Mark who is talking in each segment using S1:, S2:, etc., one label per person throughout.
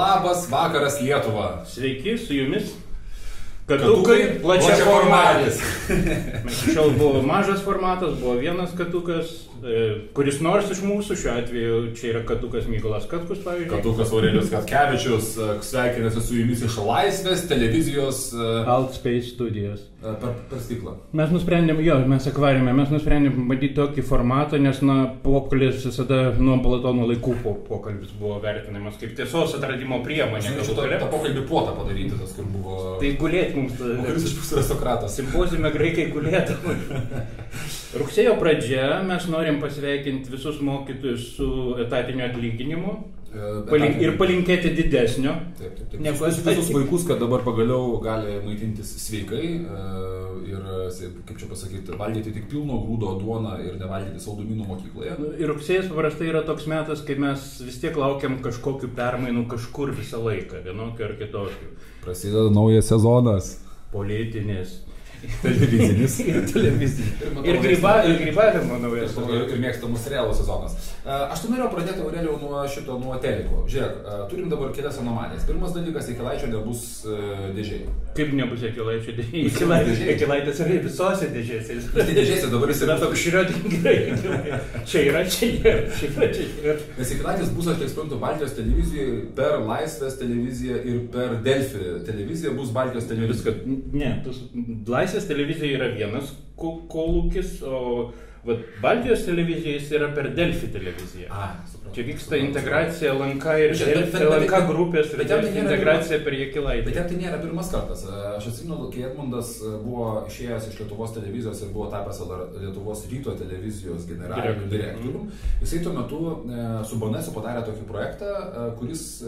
S1: Labas vakaras Lietuva.
S2: Sveiki, su jumis.
S1: Katukai
S2: plačia formatis. Iki šiol buvo mažas formatas, buvo vienas katukas, e, kuris nors iš mūsų, šiuo atveju čia yra katukas Mykolas Katkus, pavyzdžiui.
S1: Katukas Aurelijus Katkevičius e, sveikinasi su jumis iš Laisvės televizijos e,
S2: Altspace studijos.
S1: per, per stiklą.
S2: Mes nusprendėm, jo, mes akvariume, mes nusprendėm bandyti tokį formatą, nes, na, pokalbis visada nuo Platono laikų po, pokalbis buvo vertinamas kaip tiesos atradimo priemonė.
S1: Aš norėčiau tą, pokalbį puotą padaryti, tas kur buvo...
S2: Tai gulėt mums. tada.
S1: Kuris iš pusės aristokratas.
S2: Simpozime graikai gulėdami. Rugsėjo pradžia mes norim pasveikinti visus mokytojus su etatiniu atlyginimu
S1: E,
S2: palink, ir palinkėti didesnio.
S1: Taip, taip, taip.
S2: Negu
S1: Visus,
S2: etatinį.
S1: visus vaikus, kad dabar pagaliau gali maitintis sveikai e, ir, e, kaip čia pasakyti, valgyti tik pilno grūdo duoną ir nevalgyti saldumynų mokykloje.
S2: Nu, Ir rugsėjas paprastai yra toks metas, kai mes vis tiek laukiam kažkokių permainų kažkur visą laiką, vienokių ar kitokių.
S1: Prasideda naujas sezonas.
S2: Politinės.
S1: Televizinis.
S2: ir televizinis.
S1: Ir
S2: grybavimo naujas.
S1: Ir, ir mėgstamus serialų sezonas. Aš tai norėjau pradėti Aurelijau nuo šito, nuo teliko. Žiūrėk, turim dabar kelias anomalijas. Pirmas dalykas, Ikilaičio nebus e, dėžiai.
S2: Kaip nebus ekilaičio
S1: dėžėj.
S2: dėžės? Ekilaitis yra visose dėžėse.
S1: Tai dėžėse dabar jis
S2: yra
S1: yra
S2: toks šriotingerai. Čia yra, čia nėra, čia yra, čia yra.
S1: Nes Ikilaitis bus, aš kiek suprantu, Baltijos televizijoje per Laisvės televiziją ir per Delfi televiziją bus Baltijos televizija.
S2: Viskas. Ne, tus, Laisvės televizija yra vienas ko- kolūkis, o vat, Baltijos televizija jis yra per Delfi televiziją.
S1: A, supratau.
S2: Čia vyksta integracija LNK ir
S1: Bet čia- bet-
S2: Delfi,
S1: bet- bet-
S2: LNK grupės ir
S1: bet jam tai
S2: integracija per
S1: Bet
S2: Jekilaitį.
S1: jam tai nėra pirmas kartas. Aš atsimenu, kai Edmundas buvo išėjęs iš Lietuvos televizijos ir buvo tapęs Lietuvos ryto televizijos generaliniu
S2: Direktorium.
S1: direktoriumi. Jisai tuo metu su BNS padarė tokį projektą, kuris,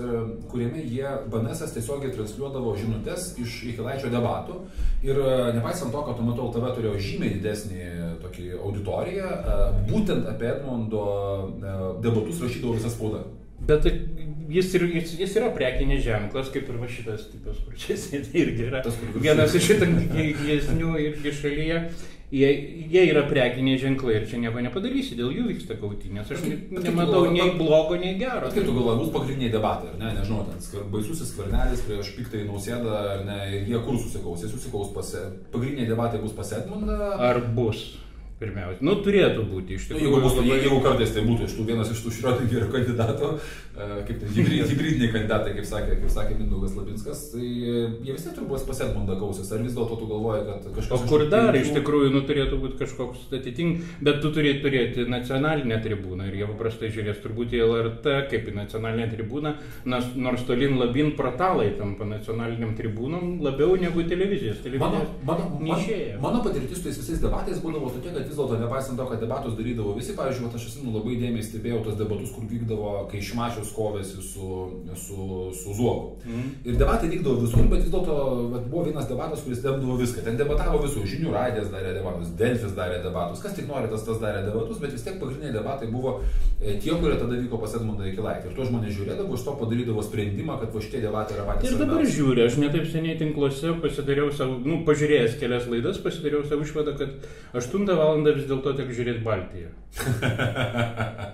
S1: kuriame jie BNS tiesiogiai transliuodavo žinutės iš Ikilaičio debatų. Ir nepaisant to, kad tuo metu LTV turėjo žymiai didesnį tokį auditoriją, e, būtent apie Edmundo e, debatus rašydavo visą spaudą.
S2: Bet tai jis, ir, jis, jis yra prekinis ženklas, kaip ir va šitas tipas, kur čia sėdi irgi yra.
S1: Tas, kur.
S2: Vienas iš įtakingesnių irgi šalyje. Jie, jie yra prekiniai ženklai ir čia nieko nepadarysi, dėl jų vyksta kautinės. Aš ne- nematau nei blogo, nei gero.
S1: Kaip tu galvoji, bus pagrindiniai debatai, ar ne? Nežinau, ten skver, baisusis skvernelis prieš piktąjį nausėdą, ar ne? Ir jie kur susikaus? Jie susikaus pas... Pagrindiniai debatai bus pas Edmundą.
S2: Ar bus? Pirmiausia. Nu, turėtų būti iš
S1: Nu,
S2: tikrųjų.
S1: jeigu, bus,
S2: labai-
S1: jeigu kartais tai būtų iš tų vienas iš tų Šriotingerio kandidatų, e, kaip ten hybrid, hybridiniai kandidatai, kaip sakė, kaip sakė Mindaugas Labinskas, tai e, jie vis tiek turbūt pas Edmundą gausis. Ar vis dėlto tu galvoji, kad
S2: O
S1: kažkas...
S2: kur dar iš tikrųjų nu, turėtų būti kažkoks atitink, bet tu turi turėti nacionalinę tribūną ir jie paprastai žiūrės turbūt į LRT kaip į nacionalinę tribūną, nes nors tolin labin portalai tampa nacionaliniam tribūnom labiau negu televizijos.
S1: Mano,
S2: Televizijos
S1: mano, mano,
S2: neišėjo.
S1: mano patirtis su tais visais debatais būdavo tokia, kad vis dėlto nepaisant to, kad debatus darydavo visi, pavyzdžiui, aš esu labai dėmesį stebėjau tos debatus, kur vykdavo, kai Šimašius kovėsi su, su, su Zuoku.
S2: Mhm.
S1: Ir debatai vykdavo visur, bet vis dėlto buvo vienas debatas, kuris demdavo viską. Ten debatavo visur, žinių radijas darė debatus, Delfis darė debatus, kas tik nori, tas tas darė debatus, bet vis tiek pagrindiniai debatai buvo e, tie, kurie tada vyko pas Edmundą Ikilaitį. Ir to žmonės žiūrėdavo, iš to padarydavo sprendimą, kad va šitie debatai yra patys.
S2: Ir dabar žiūriu, aš netaip seniai tinkluose pasidariau savo, nu, pažiūrėjęs kelias laidas, pasidariau savo išvadą, kad 8 val. Vis dėlto tek žiūrėti Baltiją.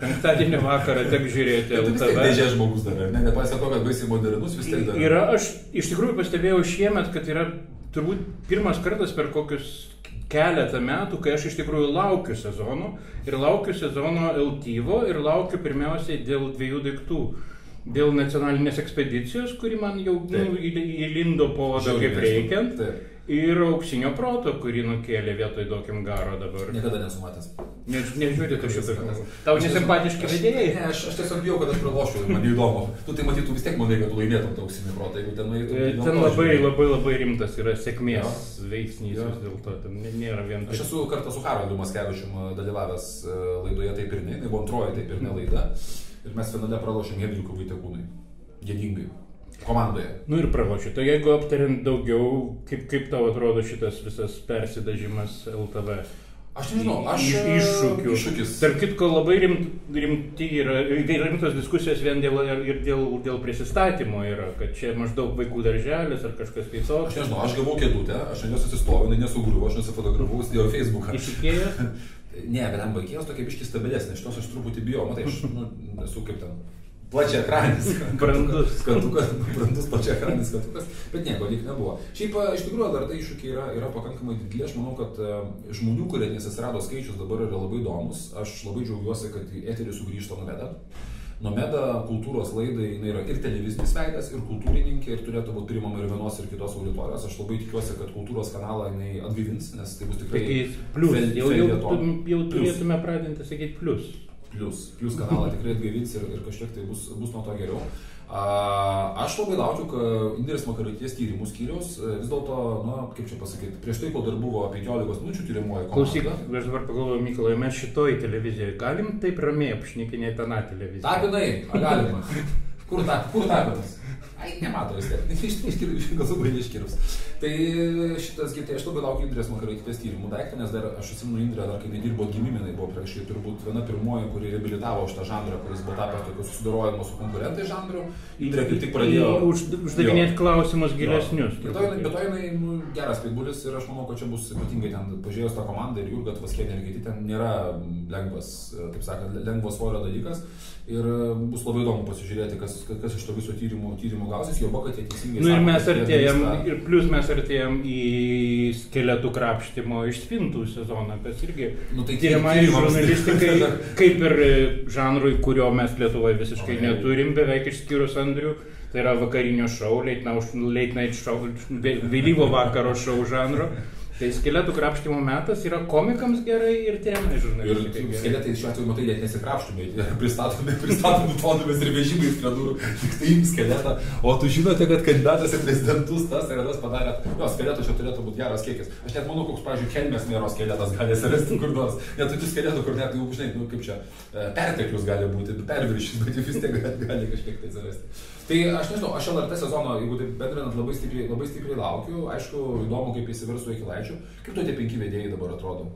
S2: Penktadienį vakarą tek žiūrėti LTV.
S1: dėžė žmogus dar, ar ne? Nepaisant to, kad baisiai modernus, vis tiek dar.
S2: Yra, aš iš tikrųjų pastebėjau šiemet, kad yra turbūt pirmas kartas per kokius keletą metų, kai aš iš tikrųjų laukiu sezono ir laukiu sezono Eltyvo ir laukiu pirmiausiai dėl dviejų daiktų. Dėl nacionalinės ekspedicijos, kuri man jau nu, įlindo po odą kaip reikiant.
S1: Taip.
S2: Ir auksinio proto, kurį nukėlė vietoj Dokim Garo dabar.
S1: Niekada nesu matęs.
S2: Ne, nežiūrėti to šitą žmogų. Tau nesimpatiški vedėjai?
S1: Ne, aš, aš tiesiog bijau, kad aš pralošiu, man įdomu. Tu tai matytum vis tiek manai, kad tu laimėtum tą auksinį protą, jeigu ten nueitum.
S2: E, Ten labai,
S1: žiūrėjau.
S2: labai, labai rimtas yra sėkmės
S1: Jo.
S2: veiksnys
S1: Jo.
S2: vis dėlto. Ten nė- nėra vien
S1: Aš esu kartą su Haroldu Maskevičium dalyvavęs e, laidoje Taip ir ne, tai buvo antroji Taip ir ne laida. Ir mes finale pralošėm Hedriukų Vaitekūnai. Gėdingai. Komandoje.
S2: Nu ir pralošiu. Tai jeigu aptariant daugiau, kaip, kaip tau atrodo šitas visas persidažimas LTV?
S1: Aš nežinau, aš...
S2: Iš-
S1: e,
S2: Iššūkių.
S1: Iššūkis.
S2: Tark kitko, labai rimt, rimti yra, rimtos diskusijos vien dėl, ir dėl, dėl prisistatymo yra, kad čia maždaug vaikų darželis ar kažkas tai
S1: Aš
S2: toks.
S1: nežinau, aš gavau kėdutę, aš ant jos atsistojau, jinai nesugriuvo, aš nusifotografavau, įdėjau į Facebooką.
S2: Įsikėjęs?
S1: Ne, bet ant baigėjos tokia biški stabilesnė, šitos aš truputį bijau, matai, aš nu, esu kaip ten plačia ekranis.
S2: Brandus.
S1: Skatukas, brandus plačia ekranis skatukas, bet nieko lyg nebuvo. Šiaip e, iš tikrųjų dar tai iššūkiai yra, yra pakankamai dideli. Aš manau, kad e, žmonių, kurie nesasirado skaičius dabar yra labai įdomus. Aš labai džiaugiuosi, kad į eterį sugrįžta Nomeda. Nomeda kultūros laidai jinai yra ir televizinis veidas, ir kultūrininkė, ir turėtų būti priimama ir vienos, ir kitos auditorijos. Aš labai tikiuosi, kad kultūros kanalą jinai atgaivins, nes tai bus tikrai...
S2: Sakys, plus.
S1: fel-
S2: Jau, jau,
S1: feljeton.
S2: jau
S1: Plius.
S2: turėtume pradinti sakyti plus.
S1: Plus, plus kanalą tikrai atgaivins ir, ir kažkiek tai bus, bus nuo to geriau. A, aš labai laukiu, kad Indrės Makaraities tyrimų skyrius e, vis dėlto, na, kaip čia pasakyti, prieš tai, kol dar buvo 15 minučių tyriamoji
S2: Klausyk, aš dabar pagalvoju, Mykolai, mes šitoj televizijoje galim taip ramiai apšnikinėti tą televiziją.
S1: Tapinai, galima? Kur, ta, kur tapinas? Ai, nemato vis tiek, iš galų gali iškirus. Tai šitas, tai aš labai laukiu Indrės Makaraitytės tyrimų daiktą, nes dar aš atsimenu Indrę, dar kai nedirbo gimiminai, buvo prieš tai turbūt viena pirmoji, kuri reabilitavo šitą žanrą, kuris buvo tapęs tokiu susidorojimu su konkurentai žanru. Indrė kaip tik pradėjo...
S2: Už, uždavinėti klausimus gilesnius.
S1: Bet to jinai, bet to jinai nu, geras pitbulis ir aš manau, kad čia bus ypatingai ten pažiūrėjus tą komandą ir Jurga Tvaskienė ir kiti ten nėra lengvas, taip sakant, lengvos svorio dalykas. Ir e, bus labai įdomu pasižiūrėti, kas, kas, iš to viso tyrimų, tyrimų gausis, jo kad jie teisingai.
S2: Nu ir mes artėjom, ir plus mes artėjom į skeletų krapštimo iš spintų sezoną, kas irgi
S1: Nu, tai
S2: tyriamai
S1: tyrimams-
S2: žurnalistikai, kaip ir e, žanrui, kurio mes Lietuvoje visiškai
S1: O, tai-
S2: neturim, beveik išskyrus Andrių. Tai yra vakarinio šou, late night show, vė- vėlyvo vakaro šou žanro. Tai skeletų krapštimo metas yra komikams gerai ir tyriamai
S1: Ir
S2: žurnalistikai gerai.
S1: skeletai šiuo atveju, matai, net nesikrapštumai, pristatomi, pristatomi tonomis ir vežimais prie durų, tik tai imk skeletą. O tu žinote, kad kandidatas į prezidentus tas ir tas padarė. Jo, skeletų čia turėtų būti geras kiekis. Aš net manau, koks, pavyzdžiui, Kelmės mėros skeletas gali atsirasti kur nors. Net tokių skeletų, kur net, jau, žinai, nu, kaip čia, e, perteklius gali būti, perviršys, bet vis tiek gali kažkiek tai atsirasti. Tai aš nežinau, aš LRT sezono, jeigu taip bendrinant, labai stipriai, labai stipriai laukiu. Aišku, įdomu, kaip įsivirsų iki laičių. Kaip tu tie penki vedėjai dabar atrodo?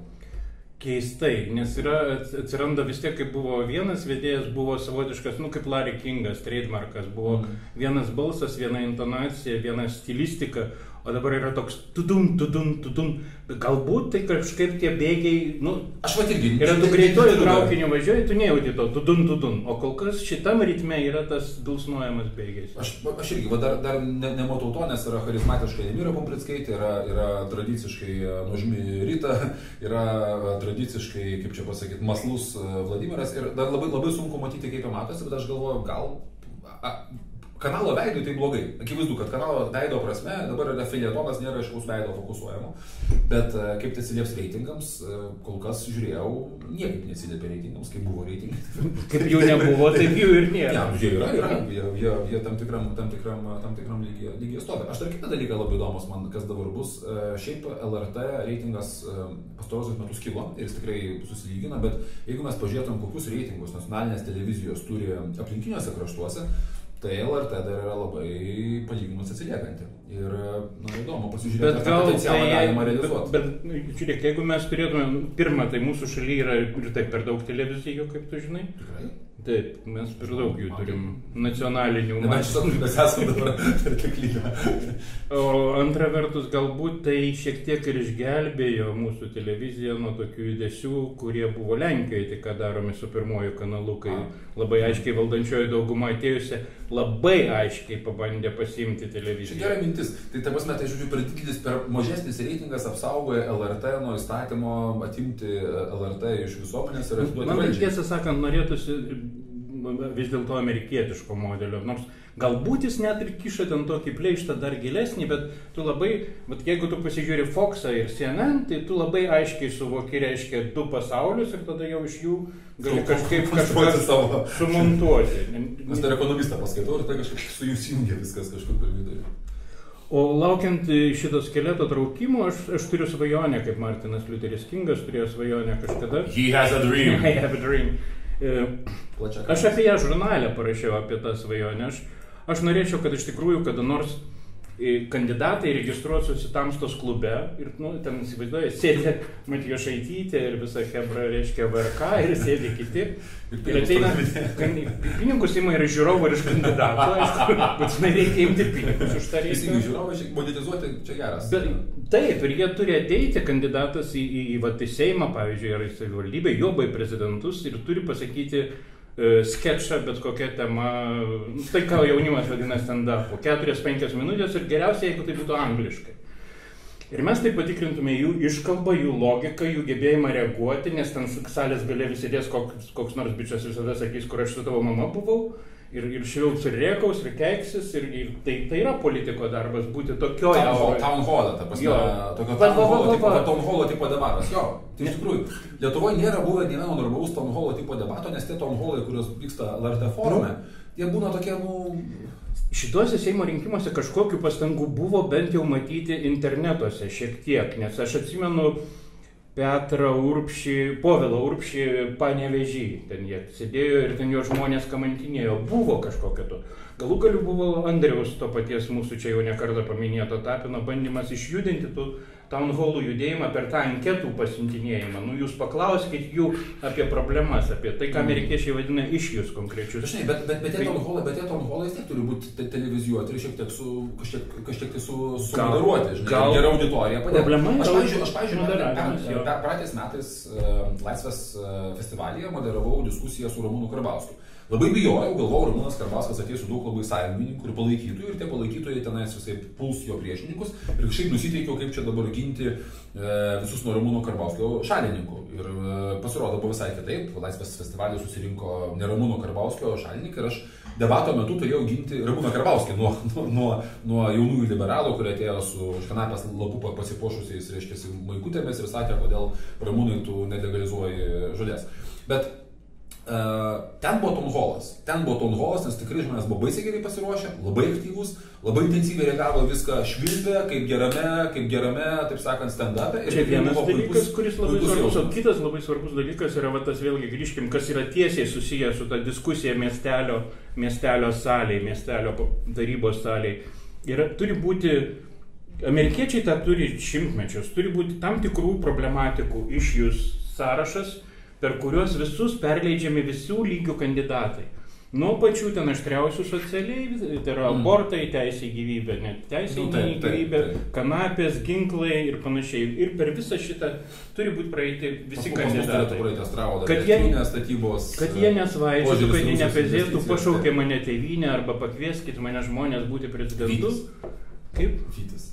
S2: Keistai, nes yra, atsiranda vis tiek, kaip buvo vienas vedėjas, buvo savotiškas, nu kaip Larry Kingas, trademarkas, buvo
S1: Mhm.
S2: vienas balsas, viena intonacija, viena stilistika, o dabar yra toks tudum, tudum, tudum. Galbūt tai kažkaip tie bėgiai, nu,
S1: Aš va irgi.
S2: yra tu
S1: dar.
S2: traukiniu važiuoji, tu nejauti to tudum, tudum, o kol kas šitam ritme yra tas dulsnuojamas bėgiais.
S1: Aš, aš irgi va, dar, dar ne, nematau to, nes yra charizmatiška Emira Pumprickaitė, yra, yra tradiciškai e, nuožmi Rita, yra e, tradiciškai, kaip čia pasakyti, maslus e, Vladimiras ir dar labai, labai sunku matyti, kaip jie matosi, bet aš galvoju, gal a, kanalo veidui tai blogai. Akivaizdu, kad kanalo veido prasme dabar yra filietonas, nėra aiškaus veido fokusuojamo, bet e, kaip tai atsilieps reitingams, e, kol kas žiūrėjau, niekaip neatsiliepia reitingams, kaip buvo reitingai.
S2: Kaip jų nebuvo, taip jų ir
S1: Ne,
S2: nėra.
S1: jie yra, yra, jie, jie, jie tam tikram, tam tikram, tam tikram lygiai, lygiai stovi. Aš dar kitą dalyką labai įdomus man, kas dabar bus. E, Šiaip LRT reitingas pastarosius metus kilo ir jis tikrai susilygina, bet jeigu mes pažiūrėtum, kokius reitingus nacionalinės televizijos turi aplinkiniuose kraštuose, tai LRT dar yra labai palyginus atsiliekanti. Ir, na, įdomu pasižiūrėti,
S2: Bet gal
S1: potencialą
S2: tai,
S1: galima
S2: bet,
S1: realizuoti.
S2: bet nu, žiūrėk, jeigu mes turėtume, pirmą, tai mūsų šalyje yra ir taip per daug televizijų, kaip tu žinai.
S1: Tikrai.
S2: Taip, mes per daug jų turim nacionalinių.
S1: Nebent šitą, kur mes esame dabar perteklinę.
S2: O antra vertus, galbūt tai šiek tiek ir išgelbėjo mūsų televiziją nuo tokių judesių, kurie buvo Lenkijoje, tik ką daromi su pirmoju kanalu, kai labai aiškiai valdančioji dauguma atėjusi, labai aiškiai pabandė pasimti
S1: Čia
S2: televiziją.
S1: gera mintis. Tai ta prasme, tai žodžiu, per didelis, per mažesnis reitingas apsaugoja LRT nuo įstatymo atimti LRT iš visuomenės ir atiduoti
S2: Man tai tiesą sakant, norėtųsi vis dėlto amerikietiško modelio, nors galbūt jis net ir kiša ten tokį pleištą dar gilesnį, bet tu labai, bet jeigu tu pasižiūri Foxą ir CNN, tai tu labai aiškiai suvoki, reiškia, du pasaulius ir tada jau iš jų gali kažkaip kažką
S1: savo.
S2: sumontuoti.
S1: Nes dar ekonomistą paskaitau ir tai kažkaip su jų jungia viskas kažkur per vidurį.
S2: O laukiant šito skeleto traukimo, aš, aš turiu svajonę, kaip Martinas Liuteris Kingas turėjo svajonę kažkada.
S1: He has a dream.
S2: I have a dream. E,
S1: Plačia
S2: Aš apie ją žurnalę parašiau apie tą svajonę. Aš, aš norėčiau, kad iš tikrųjų kada nors e, kandidatai registruotųsi Tamstos klube ir, nu, ten įsivaizduoja, sėdė Matijo Šaitytė ir visa Hebra, reiškia VRK ir sėdė kiti.
S1: Ir
S2: ateina, pinigus ima ir žiūrovų, ir iš kandidatų, aišku, būtinai reikia imti pinigus už tą reikalą.
S1: žiūrovai monetizuoti čia geras.
S2: Bet, taip, ir jie turi ateiti kandidatas į, į, į, vat, į Seimą, pavyzdžiui, ar į savivaldybę, joba į prezidentus ir turi pasakyti, sketšą, bet kokia tema, nu, tai ką jaunimas vadina stand-upu, 4-5 minutės ir geriausia, jeigu tai būtų angliškai. Ir mes tai patikrintume jų iškalbą, jų logiką, jų gebėjimą reaguoti, nes ten salės galė visi dės, koks, koks nors bičias visada sakys, kur aš su tavo mama buvau. Ir, ir švilps, ir rėkaus, ir keiksis, ir, ir tai, tai yra politiko darbas būti
S1: hall,
S2: auroje.
S1: town hall, ta prasme,
S2: Jo.
S1: tokio town hall tipo, debatas. Jo, tai iš tikrųjų, Lietuvoje nėra buvę nei vieno normalaus town hall tipo debato, nes tie town hallai, kurios vyksta LRT forume, jie būna tokie, nu,
S2: Šituose Seimo rinkimuose kažkokiu pastangų buvo bent jau matyti internetuose šiek tiek, nes aš atsimenu Petrą Urpšį, Povilą Urpšį panevežį, ten jie sėdėjo ir ten jo žmonės kamantinėjo, buvo kažkokio to. Galų galių buvo Andriaus to paties mūsų čia jau nekartą paminėto tapino bandymas išjudinti tų town hallų judėjimą per tą anketų pasiuntinėjimą. Nu, jūs paklauskit jų apie problemas, apie tai, ką amerikiečiai vadina išjus konkrečius.
S1: Žinai, bet, bet, bet tie
S2: Tai-
S1: town hallai, bet tie town hallai vis tiek turi būti te televizuoti ir šiek tiek su, kažkiek, kažkiek tai su,
S2: Gal-
S1: sumoderuoti, žinai,
S2: gal-
S1: gera auditorija. padėt.
S2: Problema
S1: aš,
S2: yra
S1: pavyzdžiui, aš, pavyzdžiui,
S2: moderavimas, jo.
S1: praeitais metais uh, Laisvės uh, festivalyje moderavau diskusiją su Ramūnu Karbauskiu. Labai bijojau, galvojau, Ramūnas Karbauskas ateis su daug labai sąjungininkų ir palaikytojų ir tie palaikytojai tenais visai puls jo priešininkus ir kažkaip nusiteikiau, kaip čia dabar ginti e, visus nuo Ramūno Karbauskio šalininkų. Ir e, pasirodo buvo visai kitaip, Laisvės festivalį susirinko ne Ramūno Karbauskio šalininkai ir aš debato metu turėjau ginti Ramūną Karbauskį nuo, nuo, nuo, nuo jaunųjų liberalų, kurie atėjo su kanapės lapu pa- pasipuošusiais, reiškia, maikutėmis ir sakė, kodėl Ramūnai tu nelegalizuoji žolės. Bet Uh, ten buvo town hallas. Ten buvo town hallas, nes tikrai žmonės buvo baisiai gerai pasiruošę, labai aktyvūs, labai intensyviai reagavo viską švilpė, kaip gerame, kaip gerame, taip sakant, stand-up'e.
S2: Čia vienas dalykas, kuris labai
S1: puikus
S2: svarbus, o kitas labai svarbus dalykas yra va, tas vėlgi grįžkim, kas yra tiesiai susijęs su ta diskusija miestelio, miestelio salėje, miestelio tarybos salėje. Ir turi būti, amerikiečiai tą turi šimtmečius, turi būti tam tikrų problematikų iš jūs sąrašas, per kuriuos visus perleidžiami visų lygių kandidatai. Nuo pačių ten aštriausių socialiai, tai yra
S1: Mm.
S2: abortai, teisė į gyvybę, net teisė
S1: Nu,
S2: į
S1: taip,
S2: gyvybę, kanapės, ginklai ir panašiai. Ir per visą šitą turi būti praeiti visi kandidatai. Kad jie-
S1: statybos.
S2: Kad jie nesvaidžiuotų,
S1: požiūris
S2: kad jie nepezėtų, pašaukė mane tėvynę arba pakvieskit mane žmonės būti prezidentu. Kaip?
S1: Vytis.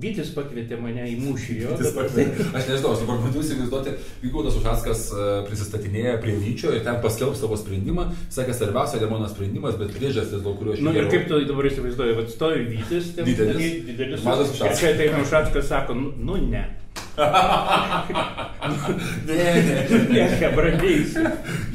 S2: Vytis pakvietė mane į mūšį jo.
S1: Vytis pakvietė. Aš nežinau, aš dabar bandau įsivaizduoti, Vygaudas Ušaskas e, prisistatinėja prie Vyčio ir ten paskelbs savo sprendimą. Sakė, svarbiausia ne mano sprendimas, bet priežastis, dėl kurio aš
S2: Nu ir kaip tu dabar įsivaizduoji, vad stovi Vytis, ten
S1: Didelis.
S2: didelis, didelis
S1: Mažas
S2: ir čia ateina Ušackas, sako, nu, nu ne.
S1: Ne, ne, ne.
S2: Ne, hebradėjus.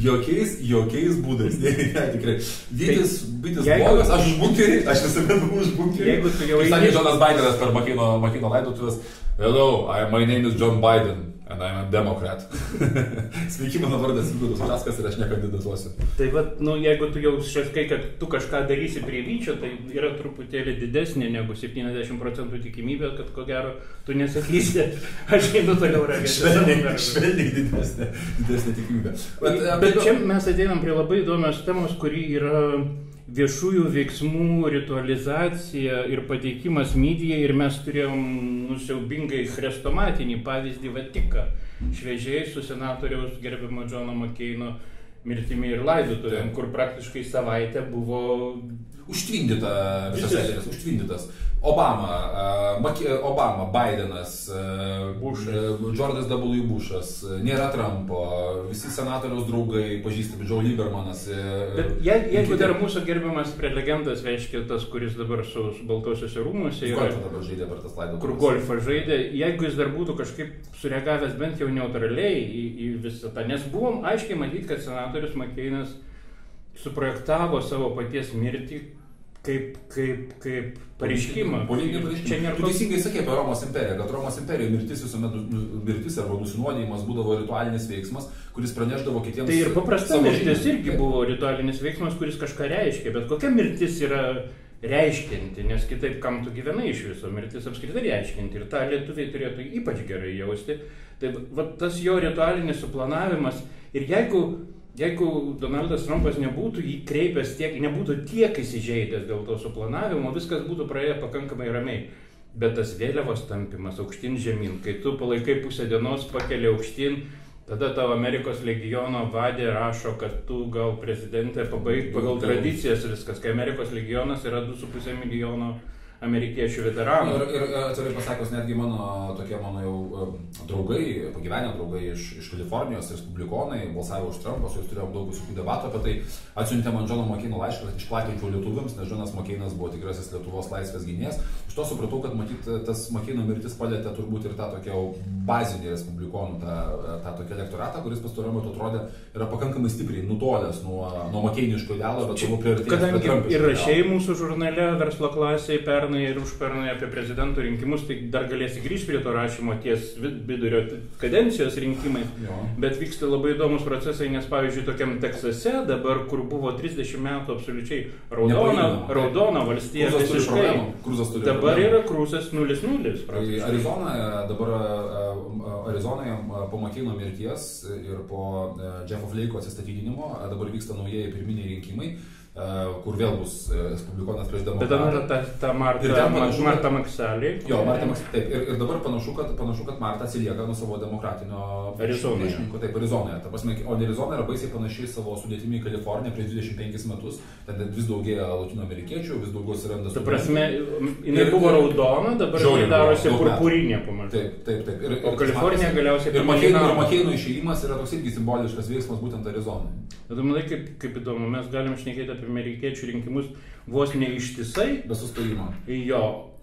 S1: Jokiais, jokiais būdais. Ne, ne, tikrai. Vytis, Vytis
S2: Tai jeigu-
S1: blogas, aš už bunkerį, aš visada buvau už bunkerį.
S2: Jeigu tu jau
S1: Kaip sakė Jonas Bidenas per Makino, Makino laidotuvės. Hello, I, my name is John Biden and I'm a Democrat. Sveiki, mano vardas Vygaudas Ušaskas ir aš nekandidatuosiu.
S2: Tai vad, nu, jeigu tu jau šaskai, kad tu kažką darysi prie vyčio, tai yra truputėlį didesnė negu 70 procentų tikimybė, kad ko gero tu nesakysi, aš einu toliau ragėti.
S1: Švelniai, didesnė, didesnė tikimybė. Bet, e,
S2: Bet čia mes ateinam prie labai įdomios temos, kuri yra viešųjų veiksmų ritualizacija ir pateikimas mydyje ir mes turėjom nusiaubingai chrestomatinį pavyzdį Vatiką, šviežiai su senatoriaus gerbimo Džono Makeino mirtimi ir laidotuvėm, kur praktiškai savaitę buvo
S1: Užtvindyta visas eteris, užtvindytas. Obama, uh, Obama, Bidenas, uh,
S2: Bušas.
S1: Džordas W. Bušas, uh, nėra Trumpo, visi senatoriaus draugai, pažįstami, Joe Liebermanas. uh,
S2: Bet je, jeigu
S1: kiti.
S2: dar mūsų gerbiamas prelegentas, reiškia tas, kuris dabar su, su Baltosiuose rūmuose yra,
S1: Golfą dabar žaidė per tas laidotuves.
S2: kur golfą žaidė, jeigu jis dar būtų kažkaip sureagavęs bent jau neutraliai į, į visą tą, nes buvom aiškiai matyti, kad senatorius Makeinas suprojektavo savo paties mirtį kaip, kaip, kaip pareiškimą.
S1: Politinį
S2: Čia
S1: pareiškimą.
S2: nėra
S1: Tu teisingai sakė apie Romos imperiją, kad Romos imperijoje mirtis visuomet, mirtis arba nusinuodijimas būdavo ritualinis veiksmas, kuris pranešdavo kitiems.
S2: Tai ir paprasta mirtis irgi buvo ritualinis veiksmas, kuris kažką reiškia, bet kokia mirtis yra reiškinti, nes kitaip kam tu gyvenai iš viso, mirtis apskritai reiškinti ir tą lietuviai turėtų ypač gerai jausti. Tai va tas jo ritualinis suplanavimas ir jeigu, jeigu Donaldas Trumpas nebūtų jį kreipęs tiek, nebūtų tiek įsižeidęs dėl to suplanavimo, viskas būtų praėję pakankamai ramiai. Bet tas vėliavos tampimas aukštyn žemyn, kai tu palaikai pusę dienos, pakeli aukštyn, Tada tavo Amerikos legiono vadė rašo, kad tu gal prezidentė pabaig pagal
S1: Gal-
S2: tradicijas viskas, kai Amerikos legionas yra 2,5 milijono amerikiečių veteranų.
S1: Ir, ir e, atvirai pasakius, netgi mano tokie mano jau e, draugai, pagyvenę draugai iš, iš Kalifornijos, respublikonai, balsavo už Trumpą, su jais turėjom daug visokių debatų apie tai, atsiuntė man Džono Mokeino laišką, kad išplatinčiau lietuviams, nes Džonas Mokeinas buvo tikrasis Lietuvos laisvės gynėjas. Iš to supratau, kad matyt, tas Mokeino mirtis palėtė turbūt ir tą tokią bazinį respublikonų, tą, tą tokį elektoratą, kuris pastaruoju metu atrodė yra pakankamai stipriai nutolęs nuo, nuo Mokeiniško idealo, bet buvo priartėjęs prie
S2: Kadangi ir rašiai mūsų žurnale verslo klasėje pernai ir užpernai apie prezidento rinkimus, tai dar galėsi grįžti prie to rašymo ties vid- vidurio kadencijos rinkimai.
S1: Jo.
S2: Bet vyksta labai įdomus procesai, nes pavyzdžiui, tokiam Teksase dabar, kur buvo 30 metų absoliučiai raudona, raudona valstija visiškai. Dabar yra krūsas 0-0.
S1: Tai. Arizonoje dabar e, e, Arizonoje e, po Makino mirties ir po Jeffo Fleiko atsistatydinimo dabar vyksta naujieji pirminiai rinkimai, kur vėl bus e, Respublikonas prieš
S2: Bet ten yra
S1: Demokratą.
S2: ta, ta Marta,
S1: Ir panašu,
S2: Marta Makselė.
S1: Jo, Marta Maks, taip, ir, ir dabar panašu kad, panašu, kad Marta atsilieka nuo savo demokratinio priešininko. Taip, Arizonoje. Ta prasme, o Arizona yra baisiai panašiai savo sudėtimi į Kaliforniją prieš 25 metus. Ten vis daugėja latino amerikiečių, vis daugiau atsiranda
S2: Ta prasme, jinai
S1: Ir-
S2: buvo raudona, dabar jinai darosi purpurinė pamažu.
S1: Taip, taip, taip. Ir,
S2: O Kalifornija galiausiai
S1: Ir Makeino išėjimas yra toks irgi simboliškas veiksmas būtent Arizonai.
S2: Bet manai, kaip, kaip įdomu, mes galim šnekėti apie amerikiečių rinkimus vos ne ištisai,
S1: Be sustojimo.
S2: jo,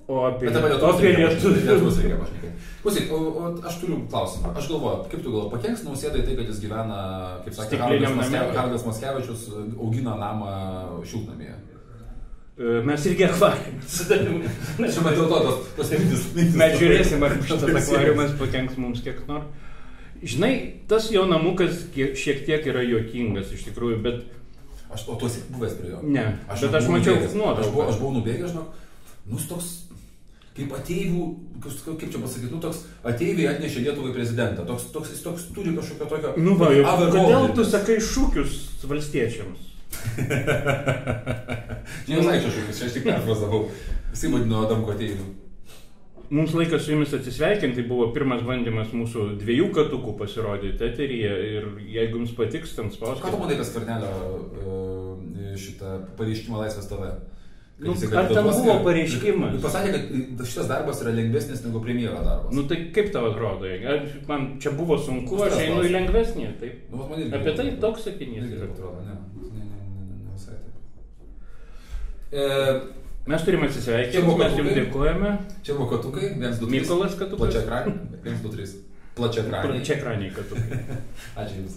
S2: o apie,
S1: Bet apie
S2: o apie
S1: lietuvius
S2: lietuvius.
S1: reikia pašnekėti. Klausyk, o, o aš turiu klausimą. Aš galvoju, kaip tu galvoji, pakenks nausėdai tai, kad jis gyvena, kaip sakė Haraldas Maskevičius, augina namą šiltnamyje.
S2: E, Mes irgi akvariumą sudarėme.
S1: Čia dėl to tos, tos mintis.
S2: Mes žiūrėsim, ar šitas akvariumas pakenks mums kiek nors. Žinai, tas jo namukas šiek tiek yra juokingas iš tikrųjų, bet
S1: Aš o tu esi buvęs prie jo.
S2: ne. bet
S1: net
S2: aš mačiau
S1: nubėgęs. Aš buvau,
S2: nuotrauką.
S1: aš buvau nubėgęs, žinok, nu jis toks, kaip ateivių, kaip čia pasakyti, nu toks ateiviai atnešė Lietuvai prezidentą. Toks, toks, jis toks turi kažkokio tokio...
S2: Nu va, jau, kodėl tu sakai šūkius valstiečiams?
S1: Čia šūkis, čia aš tik perfrazavau. Visi vadino Adamko ateivių.
S2: Mums laikas su jumis atsisveikinti, tai buvo pirmas bandymas mūsų dviejų katukų pasirodyti eteryje ir jeigu jums patiks, ten
S1: Ką tu
S2: spauskite.
S1: manai apie Skvernelio uh, šitą pareiškimą Laisvės? Kad
S2: Nu, ar ten buvo pareiškimas?
S1: ir Pasakė, kad šitas darbas yra lengvesnis negu premjero darbas.
S2: Nu tai kaip tau atrodo? Ar Man čia buvo sunku, aš einu į lengvesnį. Taip.
S1: Nu, man irgi
S2: Apie tai toks sakinys
S1: taip atrodo, ne. Ne, ne, ne, ne, ne visai taip. E,
S2: Mes turime atsisveikinti, mes jums dėkojame.
S1: čia buvo katukai, 1, 2, 3.
S2: Mykolas Katukas.
S1: Plačia ekranė. 1, 2, 3. Plačia ekranė.
S2: Čia ekraniai katukai.
S1: Ačiū Jums.